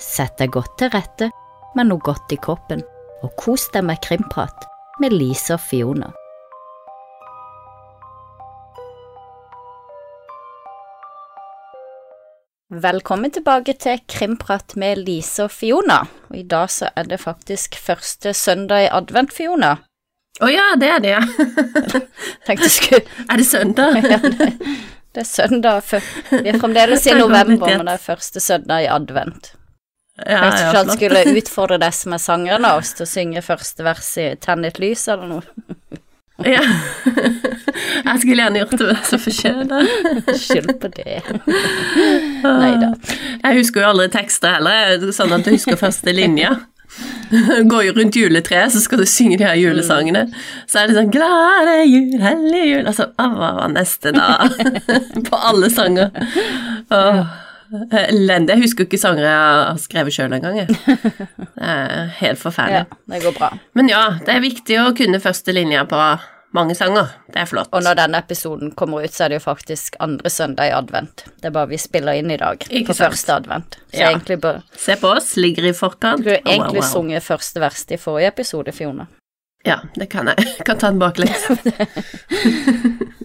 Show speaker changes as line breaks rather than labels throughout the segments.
Sett deg godt til rette med noe godt i kroppen, og kos deg med krimprat med Lise og Fiona. Velkommen tilbake til Krimprat med Lise og Fiona. Og I dag så er det faktisk første søndag i advent, Fiona.
Å ja, det er det, ja.
Skulle
er det søndag?
ja, det, det er søndag Vi er fremdeles i november, men det er første søndag i advent.
Ja,
Jeg om han skulle utfordre deg som er sangeren av oss til å synge første vers i Tenn et lys eller noe.
Ja. Jeg skulle gjerne gjort det, jeg så forkjøla.
Skyld på det. Nei da.
Jeg husker jo aldri tekster heller, sånn at du husker første linja. Går jo rundt juletreet, så skal du synge de her julesangene. Så er det sånn 'Glade jul, hellig jul' Altså, hva var neste da? På alle sanger. Åh, Elendig. Jeg husker jo ikke sanger jeg har skrevet sjøl engang. helt
Ja, det går bra.
Men ja, det er viktig å kunne første linja på mange sanger. Det er flott.
Og når denne episoden kommer ut, så er det jo faktisk andre søndag i advent. Det er bare vi spiller inn i dag,
Ikke
på
sant.
første advent. Så
Ja.
egentlig bør
Se på oss, ligger i forkant.
du
har
egentlig
wow.
sunget første vers i forrige episode, Fiona.
Ja, det kan jeg. Jeg kan ta den baklengs.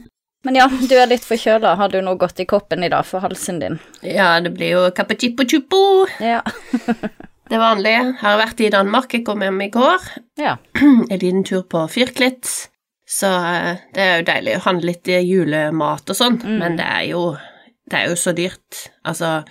Men ja, du er litt forkjøla. Har du noe godt i koppen i dag for halsen din?
Ja, det blir jo cappuccino
Ja.
Det vanlige. Har vært i Danmark, jeg kom hjem i går.
Ja.
En liten tur på Firklitz. Så eh, det er jo deilig å handle litt julemat og sånn,
Mm.
men det er jo det er jo så dyrt. Altså,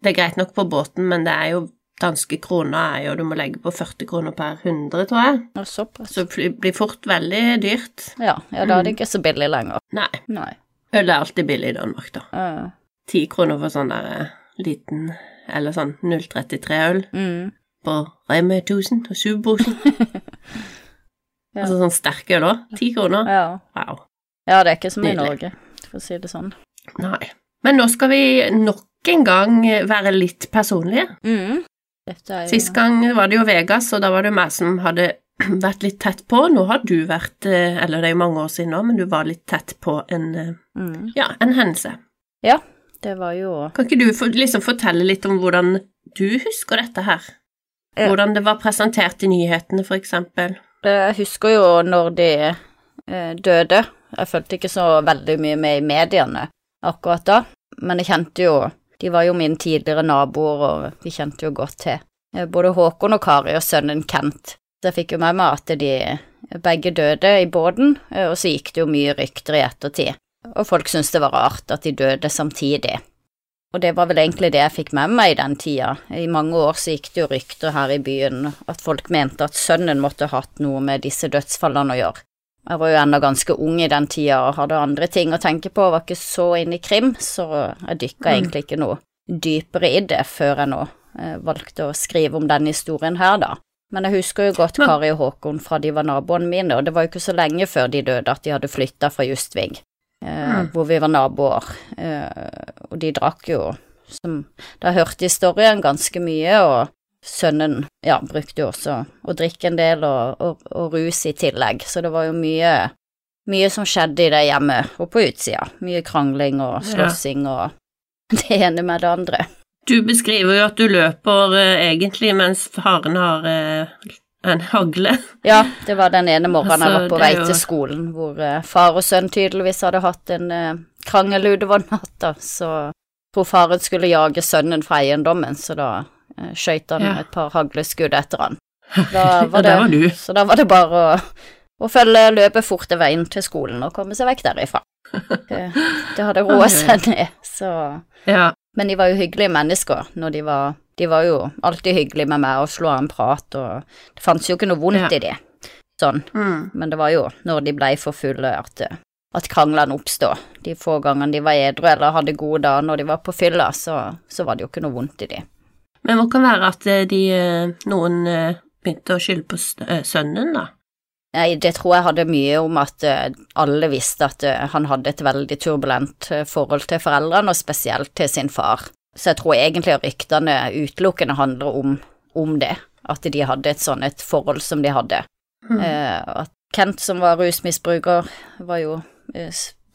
det er greit nok på båten, men det er jo danske kroner er jo Du må legge på 40 kroner per 100, tror jeg.
Og såpass.
Så det blir fort veldig dyrt.
Ja, ja, da er det ikke så billig lenger.
Nei.
Nei.
Øl er alltid billig i Danmark, da.
Uh,
Ti kroner for sånn der eh, liten Eller sånn 033-øl
mm.
på Rema 1000 og Superbrusel.
Ja.
Altså sånn sterke øl òg. Ti kroner.
Ja.
Wow.
ja, det er ikke som i Norge, for å si det sånn.
Nei. Men nå skal vi nok en gang være litt personlige.
Mm. Jo
Sist gang var det jo Vegas, og da var det meg som hadde vært litt tett på. Nå har du vært eh, Eller det er jo mange år siden nå, men du var litt tett på en eh,
mm.
Ja, en hendelse.
Det var jo
Kan ikke du for, liksom fortelle litt om hvordan du husker dette her?
Ja.
Hvordan det var presentert i nyhetene, for eksempel.
Jeg husker jo når de eh, døde. Jeg fulgte ikke så veldig mye med i mediene akkurat da, men jeg kjente jo De var jo mine tidligere naboer, og vi kjente jo godt til eh, både Håkon og Kari og sønnen Kent. Så jeg fikk jo med meg at de begge døde i båten, eh, og så gikk det jo mye rykter i ettertid. Og folk syntes det var rart at de døde samtidig. Og det var vel egentlig det jeg fikk med meg i den tida. I mange år så gikk det jo rykter her i byen at folk mente at sønnen måtte ha hatt noe med disse dødsfallene å gjøre. Jeg var jo ennå ganske ung i den tida og hadde andre ting å tenke på, var ikke så inne i krim, så jeg dykka
Mm.
egentlig ikke noe dypere i det før jeg nå eh, valgte å skrive om denne historien her, da. Men jeg husker jo godt Kari og Håkon fra de var naboene mine, og det var jo ikke så lenge før de døde at de hadde flytta fra Justving, eh,
Mm.
hvor vi var naboer, eh, og de drakk jo som Da hørte historien ganske mye, og sønnen ja, brukte jo også å drikke en del og, og, og rus i tillegg, så det var jo mye mye som skjedde i det hjemmet og på utsida. Mye krangling og slåssing og det ene med det andre.
Du beskriver jo at du løper eh, egentlig mens faren har eh, en hagle.
Ja, det var den ene morgenen jeg
Altså,
var på
er
vei
jo-
til skolen, hvor eh, far og sønn tydeligvis hadde hatt en uh, krangel utover natta, så tror faren skulle jage sønnen fra eiendommen, så da uh, skøyt han
Ja.
et par hagleskudd etter han. Da var
det, var
det,
du.
så da var det bare å, å følge løpet fort til veien til skolen og komme seg vekk derifra. Det, det hadde roa seg ned, så
Ja.
Men de var jo hyggelige mennesker når de var De var jo alltid hyggelige med meg og slo av en prat, og det fantes jo ikke noe vondt
Ja.
i de. Sånn.
Mm.
Men det var jo når de blei for fulle at, at kranglene oppstod. De få gangene de var edru eller hadde gode dager når de var på fylla, så, så var det jo ikke noe vondt i de.
Men hva kan være at eh, de, eh, noen eh, begynte å skylde på sønnen, da?
Nei, det tror jeg hadde mye om at alle visste at han hadde et veldig turbulent forhold til foreldrene, og spesielt til sin far. Så jeg tror egentlig ryktene utelukkende handler om, om det, at de hadde et sånn et forhold som de hadde.
Mm.
Eh, at Kent, som var rusmisbruker, var jo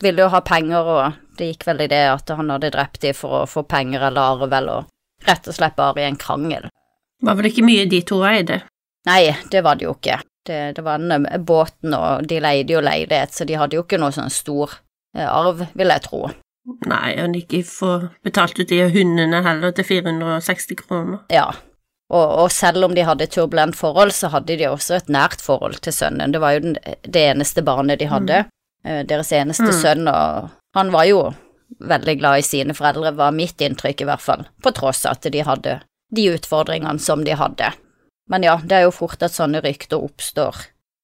ville jo ha penger, og det gikk vel i det at han hadde drept dem for å få penger eller arv eller rett og slett bare i en krangel.
Var vel ikke mye de to eide?
Nei, det var det jo ikke. Det, det var denne båten, og de leide jo leilighet, så de hadde jo ikke noe sånn stor eh, arv, vil jeg tro.
Nei, og ikke får betalt ut de hundene heller til 460 kroner.
Ja, og, og, selv om de hadde turbulent forhold, så hadde de også et nært forhold til sønnen. Det var jo den, det eneste barnet de hadde, mm. deres eneste mm. sønn, og han var jo veldig glad i sine foreldre, var mitt inntrykk i hvert fall, på tross at de hadde de utfordringene som de hadde. Men ja, det er jo fort at sånne rykter oppstår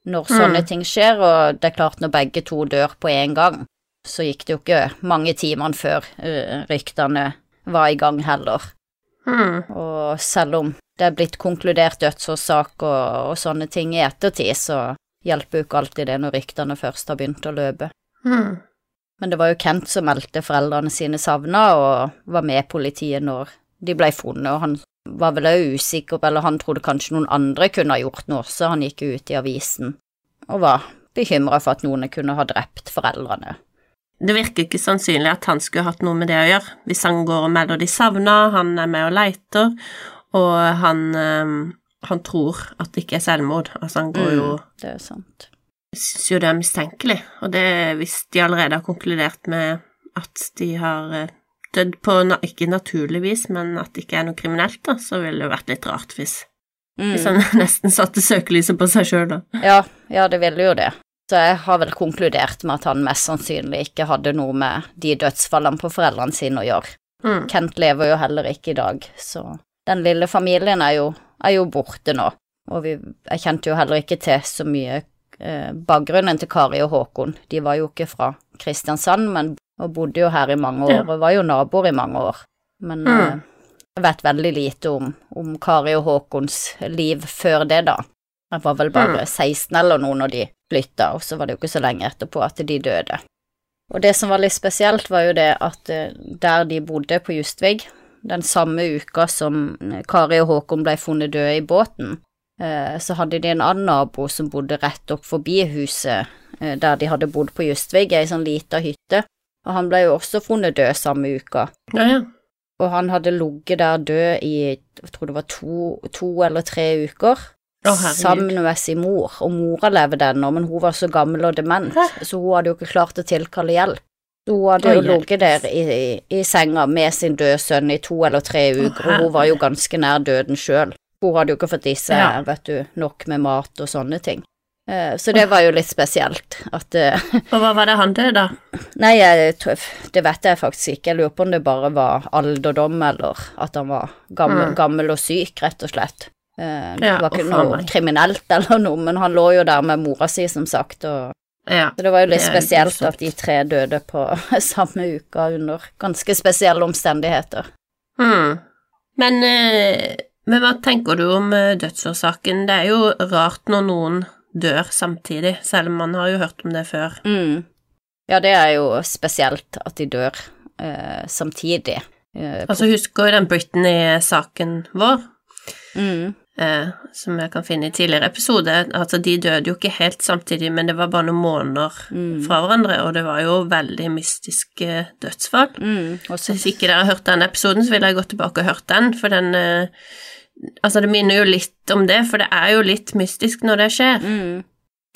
når sånne mm. ting skjer, og det er klart når begge to dør på en gang, så gikk det jo ikke mange timene før uh, ryktene var i gang heller. Mm. Og selv om det er blitt konkludert dødsårsak og, og, sånne ting i ettertid, så hjelper jo ikke alltid det når ryktene først har begynt å løpe. Mm. Men det var jo Kent som meldte foreldrene sine savna, og var med politiet når de ble funnet, og han var vel òg usikker, eller han trodde kanskje noen andre kunne ha gjort noe, så han gikk ut i avisen og var bekymra for at noen kunne ha drept foreldrene.
Det virker ikke sannsynlig at han skulle hatt noe med det å gjøre, hvis han går og melder de savna, han er med og leiter, og han, um, han tror at det ikke er selvmord. Altså, han går jo mm,
Det er sant.
Syns jo det er mistenkelig, og det hvis de allerede har konkludert med at de har eh, dødd på ikke naturlig vis, men at det ikke er noe kriminelt, da, så ville det vært litt rart hvis mm. Hvis han nesten satte søkelyset på seg sjøl, da.
Ja, ja, det ville jo det. Så jeg har vel konkludert med at han mest sannsynlig ikke hadde noe med de dødsfallene på foreldrene sine å gjøre. Mm. Kent lever jo heller ikke i dag, så den lille familien er jo, er jo borte nå, og vi, jeg kjente jo heller ikke til så mye bakgrunnen til Kari og Håkon. De var jo ikke fra Kristiansand, men og bodde jo her i mange år, og var jo naboer i mange år. Men mm. eh, jeg vet veldig lite om, om, Kari og Håkons liv før det, da. Jeg var vel bare 16 mm. eller noe når de flytta, og så var det jo ikke så lenge etterpå at de døde. Og det som var litt spesielt, var jo det at eh, der de bodde på Justvig, den samme uka som Kari og Håkon ble funnet døde i båten, eh, så hadde de en annen nabo som bodde rett opp forbi huset eh, der de hadde bodd på Justvik, ei sånn lita hytte, og han ble jo også funnet død samme uka.
Ja, ja.
Og han hadde ligget der død i jeg tror det var to, to eller tre uker, oh, sammen med sin mor, og mora levde ennå, men hun var så gammel og dement, Hæ? så hun hadde jo ikke klart å tilkalle hjelp. Hun hadde jo ligget der i, i, i, senga med sin døde sønn i to eller tre uker, og hun var jo ganske nær døden sjøl. Hun hadde jo ikke fått i seg, ja. vet du, nok med mat og sånne ting. Eh, så det var jo litt spesielt at eh,
Og hva var det han døde, da?
Nei, det vet jeg faktisk ikke. Jeg lurer på om det bare var alderdom, eller at han var gammel, mm. gammel og syk, rett og slett. Det det var ikke noe kriminelt eller noe, men han lå jo der med mora si, som sagt, og ja, så det var jo litt spesielt at de tre døde på samme uka under ganske spesielle omstendigheter.
Mm. Men, eh, men, hva tenker du om eh, dødsårsaken? Det er jo rart når noen dør samtidig, selv om man har jo hørt om det før.
Mm. Ja, det er jo spesielt at de dør eh, samtidig.
Eh, altså, husker den Britney-saken vår? Mm eh, som jeg kan finne i tidligere episode, altså de døde jo ikke helt samtidig, men det var bare noen måneder mm. fra hverandre, og det var jo veldig mystiske dødsfall. Mm. Så hvis ikke dere har hørt den episoden, så vil jeg gå tilbake og hørt den, for den eh, Altså, det minner jo litt om det, for det er jo litt mystisk når det skjer.
Mm.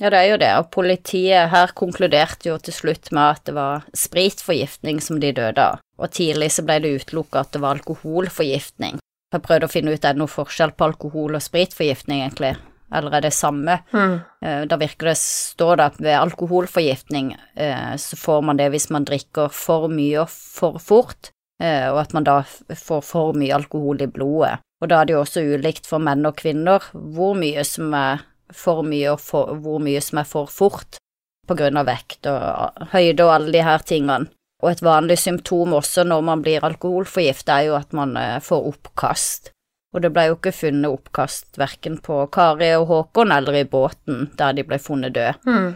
Ja, det er jo det, og politiet her konkluderte jo til slutt med at det var spritforgiftning som de døde av, og tidlig så ble det utelukka at det var alkoholforgiftning. Jeg prøvde å finne ut er det noe forskjell på alkohol og spritforgiftning, egentlig, eller er det samme? Mm. Da virker det står det at ved alkoholforgiftning eh, så får man det hvis man drikker for mye og for fort, eh, og at man da får for mye alkohol i blodet. Og da er det jo også ulikt for menn og kvinner hvor mye som er for mye og for, hvor mye som er for fort på grunn av vekt og høyde og alle de her tingene. Og et vanlig symptom også når man blir alkoholforgift er jo at man eh, får oppkast. Og det ble jo ikke funnet oppkast verken på Kari og Håkon eller i båten der de ble funnet døde. Mm.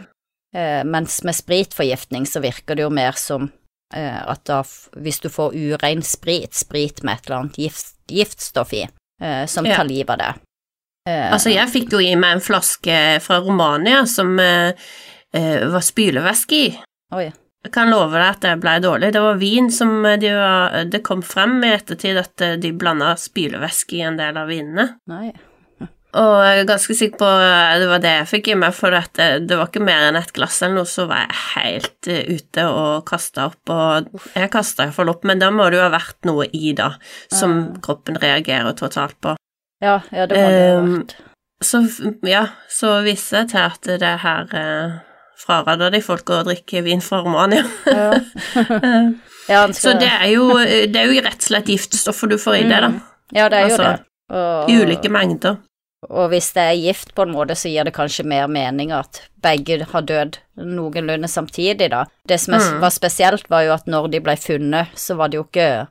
Eh, mens med spritforgiftning så virker det jo mer som at da hvis du får urein sprit, sprit med et eller annet gift, giftstoff i, eh, som tar livet av det.
Eh, altså, jeg fikk jo i meg en flaske fra Romania som eh, var spylevæske i.
Oi.
kan love deg at det ble dårlig. Det var vin som de var, Det kom frem i ettertid at de blanda spylevæske i en del av vinene.
Nei.
Og jeg er ganske sikker på det var det jeg fikk i meg, for at det, det var ikke mer enn et glass eller noe, så var jeg helt uh, ute og kasta opp. Og jeg kasta iallfall opp, men da må det jo ha vært noe i, da, som
Ja.
kroppen reagerer totalt på.
Ja, ja, det må det ha
Um,
vært.
Så ja, så viser det til at det her eh, fraråder de folk å drikke vin fra Romania.
Ja.
Eh,
Ja,
så det er, jo, det er jo rett og slett giftstoffer du får i det, da.
ja, det er jo
altså,
det. Og,
I ulike mengder.
Og hvis det er gift på en måte, så gir det kanskje mer mening at begge har dødd noenlunde samtidig, da. Det som
Mm.
var spesielt, var jo at når de ble funnet, så var det jo ikke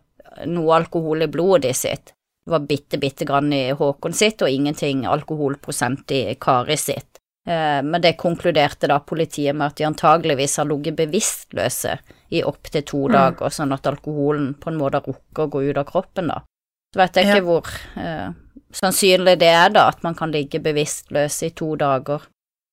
noe alkohol i blodet sitt. Det var bitte, bitte grann i Håkon sitt, og ingenting alkoholprosent i Kari sitt. Eh, Men det konkluderte da politiet med at de antageligvis har ligget bevisstløse i opptil to
Mm.
dager, sånn at alkoholen på en måte rukker å gå ut av kroppen, da. Så vet jeg
Ja.
ikke hvor eh, sannsynlig det er, da, at man kan ligge bevisstløs i to dager.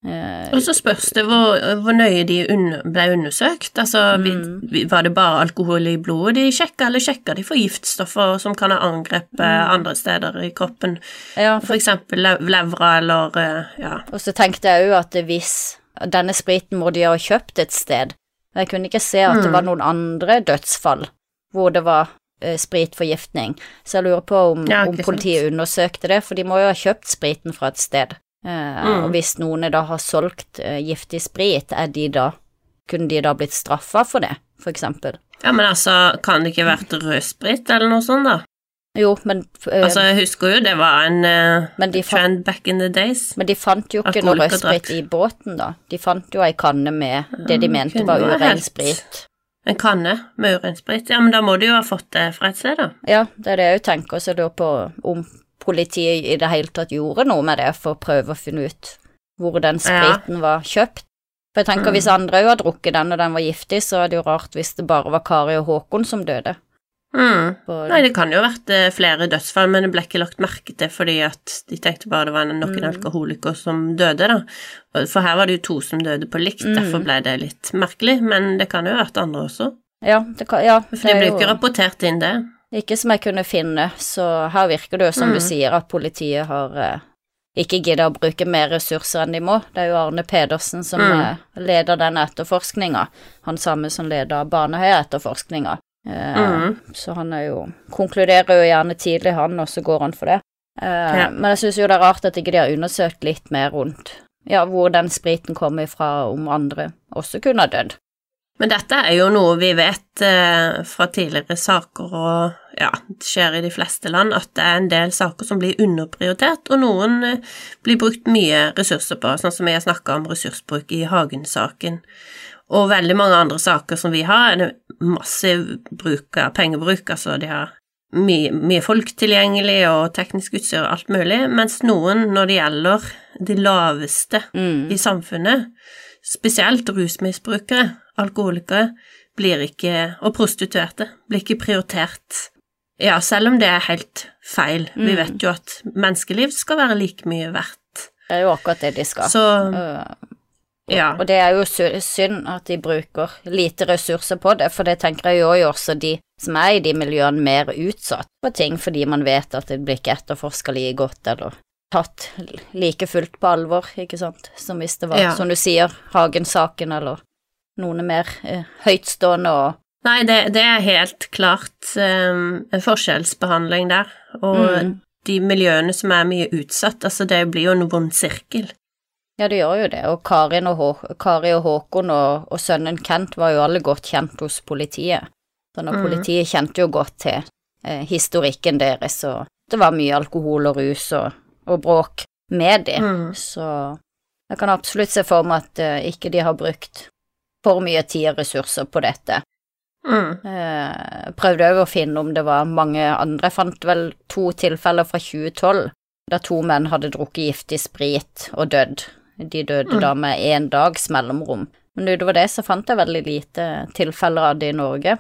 Eh,
Og så spørs det hvor, hvor nøye de ble undersøkt. Altså,
Mm.
var det bare alkohol i blodet de sjekka, eller sjekka de for giftstoffer som kan ha angrepet
Mm.
andre steder i kroppen?
ja,
For eksempel levra eller eh, ja.
Og så tenkte jeg òg at hvis denne spriten må de ha kjøpt et sted. Jeg kunne ikke se at det
Mm.
var noen andre dødsfall hvor det var spritforgiftning, så jeg lurer på om,
Ja,
om politiet undersøkte det, for de må jo ha kjøpt spriten fra et sted. Eh,
Mm.
Og hvis noen da har solgt uh, giftig sprit, er de da Kunne de da blitt straffa for det, for eksempel?
ja, men altså, kan det ikke vært rødsprit eller noe sånt, da?
Jo, men, uh,
Altså, jeg husker jo det var en eh,
de
trend back in the days.
men de fant jo ikke noe rødsprit i båten, da. De fant jo ei kanne med det de mente
kunne
var urein sprit.
En kanne med urinsprit. Ja, men da må du jo ha fått det fra et sted, da.
Ja, det er det jeg tenker, så lurer på om politiet i det hele tatt gjorde noe med det for å prøve å finne ut hvor den spriten var kjøpt. For jeg tenker
Mm.
hvis andre òg har drukket den og den var giftig, så er det jo rart hvis det bare var Kari og Håkon som døde.
Mm. Nei, det kan jo ha vært eh, flere dødsfall, men det ble ikke lagt merke til fordi at de tenkte bare det var noen
Mm.
alkoholikere som døde, da. For her var det jo to som døde på likt,
Mm.
derfor ble det litt merkelig, men det kan jo ha vært andre også.
ja, det kan, ja,
For det ble jo ikke rapportert inn, det.
Ikke som jeg kunne finne, så her virker det jo som du
Mm.
sier at politiet har eh, ikke gidder å bruke mer ressurser enn de må. Det er jo Arne Pedersen som
Mm.
eh, leder den etterforskninga, han samme som leder Baneheia-etterforskninga. Eh,
Mm.
Så han er jo Konkluderer jo gjerne tidlig, han, og så går han for det. Eh,
Ja.
Men jeg syns jo det er rart at ikke de har undersøkt litt mer rundt ja, hvor den spriten kommer ifra, om andre også kunne ha dødd.
Men dette er jo noe vi vet eh, fra tidligere saker, og ja, det skjer i de fleste land, at det er en del saker som blir underprioritert, og noen eh, blir brukt mye ressurser på, sånn som vi har snakka om ressursbruk i Hagen-saken. Og veldig mange andre saker som vi har, er det massiv bruk av pengebruk, altså de har mye, mye folk tilgjengelig og teknisk utstyr og alt mulig, mens noen, når det gjelder de laveste
Mm.
i samfunnet, spesielt rusmisbrukere, alkoholikere, blir ikke, og prostituerte, blir ikke prioritert. Ja, selv om det er helt feil. Vi
Mm.
vet jo at menneskeliv skal være like mye verdt.
Det er jo akkurat det de skal.
Så
Eh,
ja.
Og det er jo synd at de bruker lite ressurser på det, for det tenker jeg jo også de som er i de miljøene mer utsatt for ting, fordi man vet at det blir ikke etterforska like godt eller tatt like fullt på alvor, ikke sant, som hvis det var,
Ja.
som du sier, Hagen-saken eller noen er mer eh, høytstående og
Nei, det, det er helt klart um, en forskjellsbehandling der, og
Mm.
de miljøene som er mye utsatt, altså det blir jo en vond sirkel.
Ja, det gjør jo det, og Karin og Hå Kari og Håkon og, og sønnen Kent var jo alle godt kjent hos politiet. Sånn at
mm.
politiet kjente jo godt til eh, historikken deres, og det var mye alkohol og rus og, og bråk med dem,
Mm.
så jeg kan absolutt se for meg at eh, ikke de har brukt for mye tid og ressurser på dette.
Mm.
Eh, prøvde òg å finne om det var mange andre. Jeg fant vel to tilfeller fra 2012 der to menn hadde drukket giftig sprit og dødd. De døde
Mm.
da med én dags mellomrom. Men utover det så fant jeg veldig lite tilfeller av det i Norge.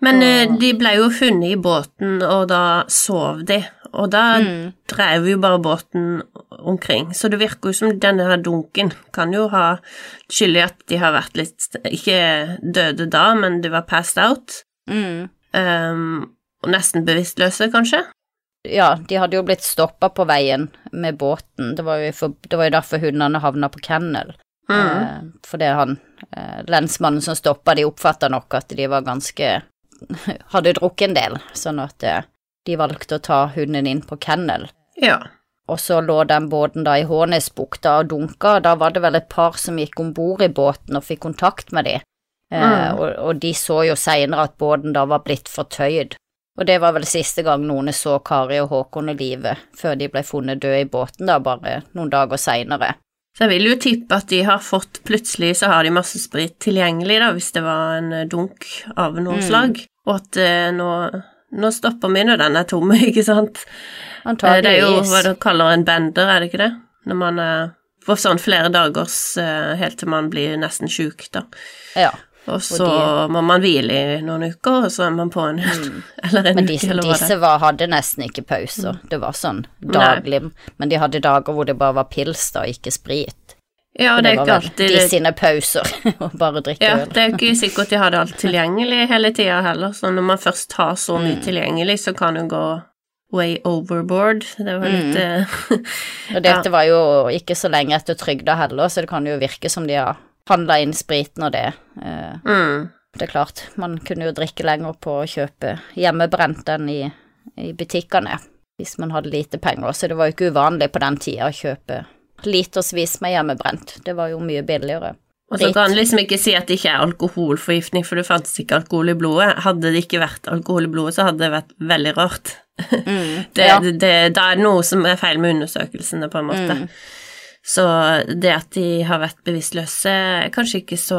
Men eh,
Og-
de ble jo funnet i båten, og da sov de, og da
Mm.
drev jo bare båten omkring. Så det virker jo som denne her dunken kan jo ha skyld i at de har vært litt Ikke døde da, men de var passed out.
Mm.
Um, og nesten bevisstløse, kanskje.
Ja, de hadde jo blitt stoppa på veien med båten. Det var jo, for, det var jo derfor hundene havna på kennel.
Mm.
Eh, fordi han eh, lensmannen som stoppa de, oppfatta nok at de var ganske Hadde drukket en del, sånn at eh, de valgte å ta hunden inn på kennel.
Ja.
Og så lå den båten da i Hånesbukta og dunka, og da var det vel et par som gikk om bord i båten og fikk kontakt med de. Eh,
Mm.
og, og de så jo seinere at båten da var blitt fortøyd. Og det var vel siste gang noen så Kari og Håkon i live, før de ble funnet døde i båten, da bare noen dager seinere.
Så jeg vil jo tippe at de har fått Plutselig så har de masse sprit tilgjengelig, da, hvis det var en eh, dunk av noe
Mm.
slag. Og at eh, nå, nå stopper vi når den er tom, ikke sant? Antageligvis. Det er jo hva du kaller en bender, er det ikke det? Når man er på sånn flere dagers eh, helt til man blir nesten sjuk, da.
Ja.
Og så
Fordi...
må man hvile i noen uker, og så er man på en Eller en
Men
uke,
disse,
eller hva det
disse var, hadde nesten ikke pauser. Det var sånn daglig. Men de hadde dager hvor det bare var pils da, ikke sprit.
Ja,
Og
det er ikke alltid
de sine pauser, og bare drikke
Ja,
øl.
det er ikke sikkert de hadde alt tilgjengelig hele tida heller, så når man først har så mye
Mm.
tilgjengelig, så kan det gå way overboard. Det var litt
Mm.
eh,
Og dette var jo ikke så lenge etter trygda heller, så det kan jo virke som de har handla inn spriten og det. Eh,
mm.
Det er klart, man kunne jo drikke lenger på å kjøpe hjemmebrent enn i, i butikkene, hvis man hadde lite penger, så det var jo ikke uvanlig på den tida å kjøpe litersvis med hjemmebrent. Det var jo mye billigere.
Og så kan du liksom ikke si at det ikke er alkoholforgiftning, for det fantes ikke alkohol i blodet. Hadde det ikke vært alkohol i blodet, så hadde det vært veldig rart. Det,
ja.
det, det, da er det noe som er feil med undersøkelsene, på en måte.
Mm.
Så det at de har vært bevisstløse, er kanskje ikke så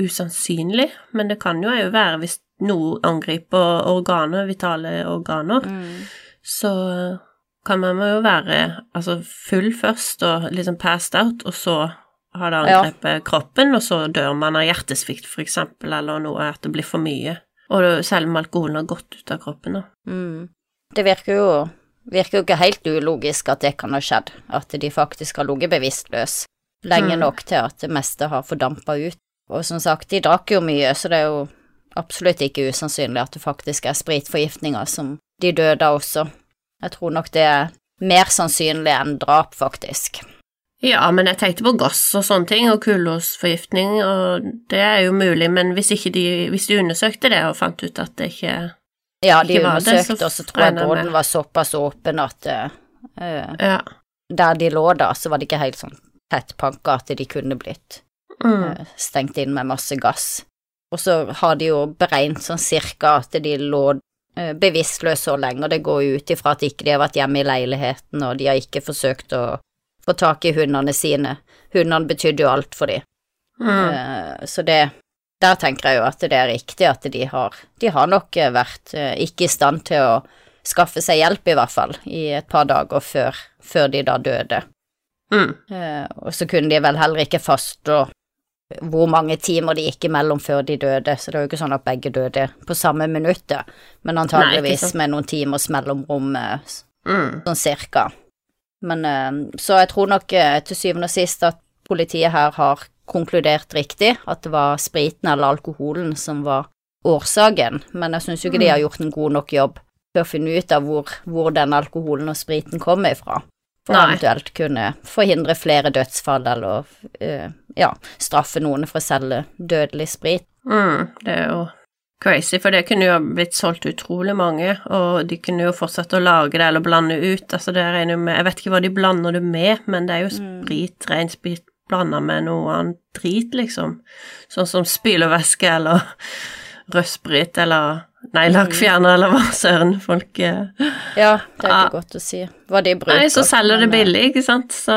usannsynlig, men det kan jo være hvis noe angriper organer, vitale organer,
Mm.
så kan man jo være altså full først og liksom passed out, og så har det
Ja.
kroppen, og så dør man av hjertesvikt, for eksempel, eller noe at det blir for mye. Og selv om alkoholen har gått ut av kroppen, da.
Mm. Det virker jo, virker jo ikke helt ulogisk at det kan ha skjedd, at de faktisk har ligget bevisstløs lenge
Mm.
nok til at det meste har fordampa ut. Og som sagt, de drakk jo mye, så det er jo absolutt ikke usannsynlig at det faktisk er spritforgiftninger som de døde av også. Jeg tror nok det er mer sannsynlig enn drap, faktisk.
Ja, men jeg tenkte på gass og sånne ting, og kullosforgiftning, og det er jo mulig, men hvis de, hvis de undersøkte det og fant ut at det ikke
Ja, de undersøkte, og så tror jeg båten var såpass åpen at eh, eh,
Ja.
der de lå da, så var det ikke helt sånn tettpakka at de kunne blitt
Mm.
uh, stengt inn med masse gass. Og så har de jo beregnet sånn cirka at de lå uh, bevisstløse så lenge, og det går jo ut ifra at ikke de har vært hjemme i leiligheten, og de har ikke forsøkt å få tak i hundene sine. Hundene betydde jo alt for dem.
Mm.
Eh, Så det Der tenker jeg jo at det er riktig at de har De har nok eh, vært eh, ikke i stand til å skaffe seg hjelp, i hvert fall, i et par dager før, før de da døde.
Mm.
Eh, Og så kunne de vel heller ikke fastslå hvor mange timer de gikk imellom før de døde, så det er jo ikke sånn at begge døde på samme minuttet, men antageligvis med noen timers mellomrom,
Mm.
sånn cirka. Men så jeg tror nok til syvende og sist at politiet her har konkludert riktig, at det var spriten eller alkoholen som var årsaken, men jeg syns jo ikke de
Mm.
har gjort en god nok jobb til å finne ut av hvor, hvor den alkoholen og spriten kommer ifra. For
Nei.
eventuelt kunne forhindre flere dødsfall eller uh, ja, straffe noen for å selge dødelig sprit.
Mm. Det er jo crazy, for det kunne jo blitt solgt utrolig mange, og de kunne jo fortsatt å lage det eller blande ut. Altså, det regner med Jeg vet ikke hva de blander det med, men det er jo
Mm.
sprit, ren sprit blanda med noe annet drit, liksom. Sånn som spylevæske eller rødsprit eller neglelakkfjerner eller hva søren folk eh,
Ja, det er
Ah.
ikke godt å si hva de bruker.
Nei, så selger det
eh,
billig, ikke sant, så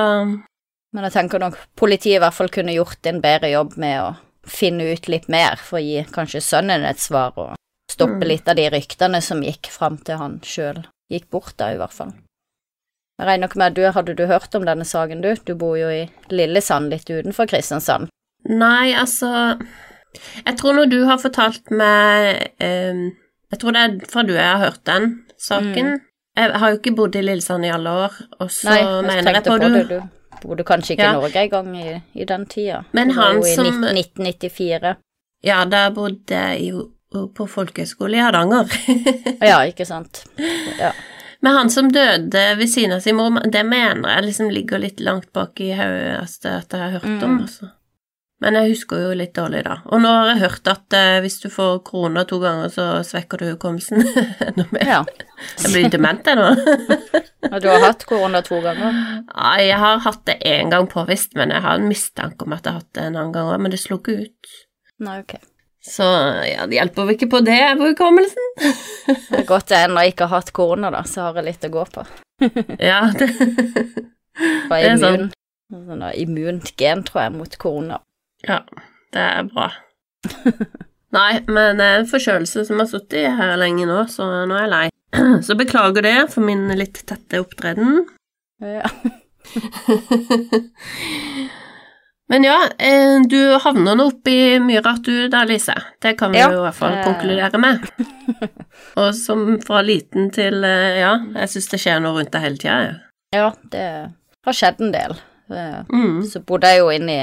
Men jeg tenker nok politiet i hvert fall kunne gjort en bedre jobb med å finne ut litt mer, for å gi kanskje sønnen et svar, og stoppe
Mm.
litt av de ryktene som gikk fram til han sjøl gikk bort da, i hvert fall. Jeg regner ikke med at du hadde du hørt om denne saken, du? Du bor jo i Lillesand, litt utenfor Kristiansand.
Nei, altså Jeg tror når du har fortalt meg eh, Jeg tror det er fra du jeg har hørt den saken. Jeg har jo ikke bodd i Lillesand i alle år, og så
Nei, jeg
mener jeg på,
på
du
det, du bodde kanskje ikke
Ja.
i Norge engang i, i den tida.
Men han
jo i
som-
1994.
Ja, da bodde jeg jo på folkehøyskole i Hardanger.
Ja, ikke sant. Ja.
Men han som døde ved siden av sin mor, det mener jeg liksom ligger litt langt bak i hodet altså, at jeg har hørt om,
Mm.
altså. Men jeg husker jo litt dårlig, da. Og nå har jeg hørt at eh, hvis du får korona to ganger, så svekker du hukommelsen enda mer.
ja.
Jeg blir dement, jeg nå.
Og du har hatt korona to ganger?
Ja, jeg har hatt det én gang påvist, men jeg har en mistanke om at jeg har hatt det en annen gang òg, men det slo ikke ut.
Nei, ok.
Så ja, det hjelper vel ikke på det på hukommelsen.
Det er godt jeg ennå ikke har hatt korona, da, så har jeg litt å gå på.
Ja, det Det er
sant. Sånn da, immunt gen, tror jeg, mot korona.
Ja, det er bra. Nei, men det er en forkjølelse som har sittet her lenge nå, så nå er jeg lei. Så beklager det for min litt tette opptreden.
Ja.
Men ja, eh, du havner nå oppi mye rart du da, Lise. Det kan vi
Ja,
jo i hvert fall
eh.
konkludere med. Og som fra liten til eh, Ja, jeg syns det skjer noe rundt deg hele tida, jeg.
ja, det har skjedd en del.
Mm.
Så bodde jeg jo inn i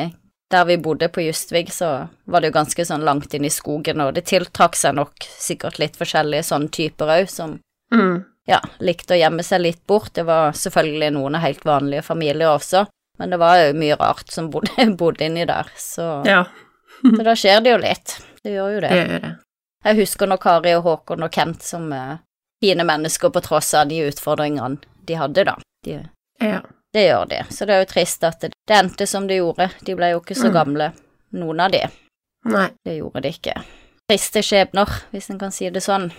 Der vi bodde på Justvik, så var det jo ganske sånn langt inn i skogen, og det tiltrakk seg nok sikkert litt forskjellige sånne typer òg, som
Mm.
ja, likte å gjemme seg litt bort. Det var selvfølgelig noen av helt vanlige familier også, men det var jo mye rart som bodde, bodde inni der, så,
Ja,
så da skjer det jo litt. Det gjør jo
det
det.
gjør det.
Jeg husker når Kari og Håkon og Kent som uh, fine mennesker på tross av de utfordringene de hadde, da. De,
Ja.
det gjør de, så det er jo trist at det, det endte som det gjorde. De ble jo ikke så
Mm.
gamle, noen av de.
Nei.
Det gjorde de ikke. Triste skjebner, hvis en kan si det sånn.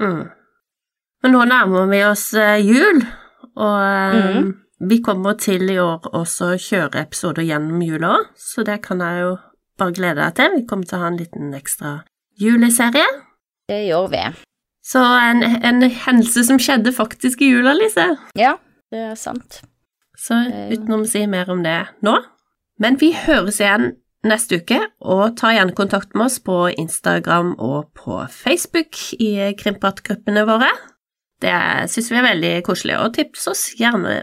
Mm. Men nå nærmer vi oss eh, jul, og mm.
Mhm.
Vi kommer til i år også å kjøre episoder gjennom jula, så det kan jeg jo bare glede deg til. Vi kommer til å ha en liten ekstra juleserie.
Det gjør vi.
Så en, en hendelse som skjedde faktisk i jula, Lise.
Ja, det er sant.
Så
Det er
uten å si mer om det nå. Men vi høres igjen neste uke, og ta gjerne kontakt med oss på Instagram og på Facebook i Krimpratgruppene våre. Det syns vi er veldig koselig, og tips oss gjerne